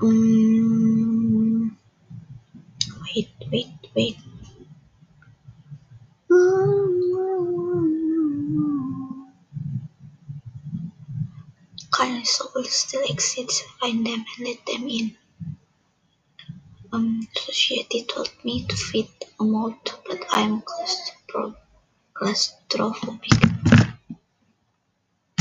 Mm. Wait, wait, wait. Kind souls still exist. Find them and let them in. Um, society told me to fit a mold, but I'm claustrophobic.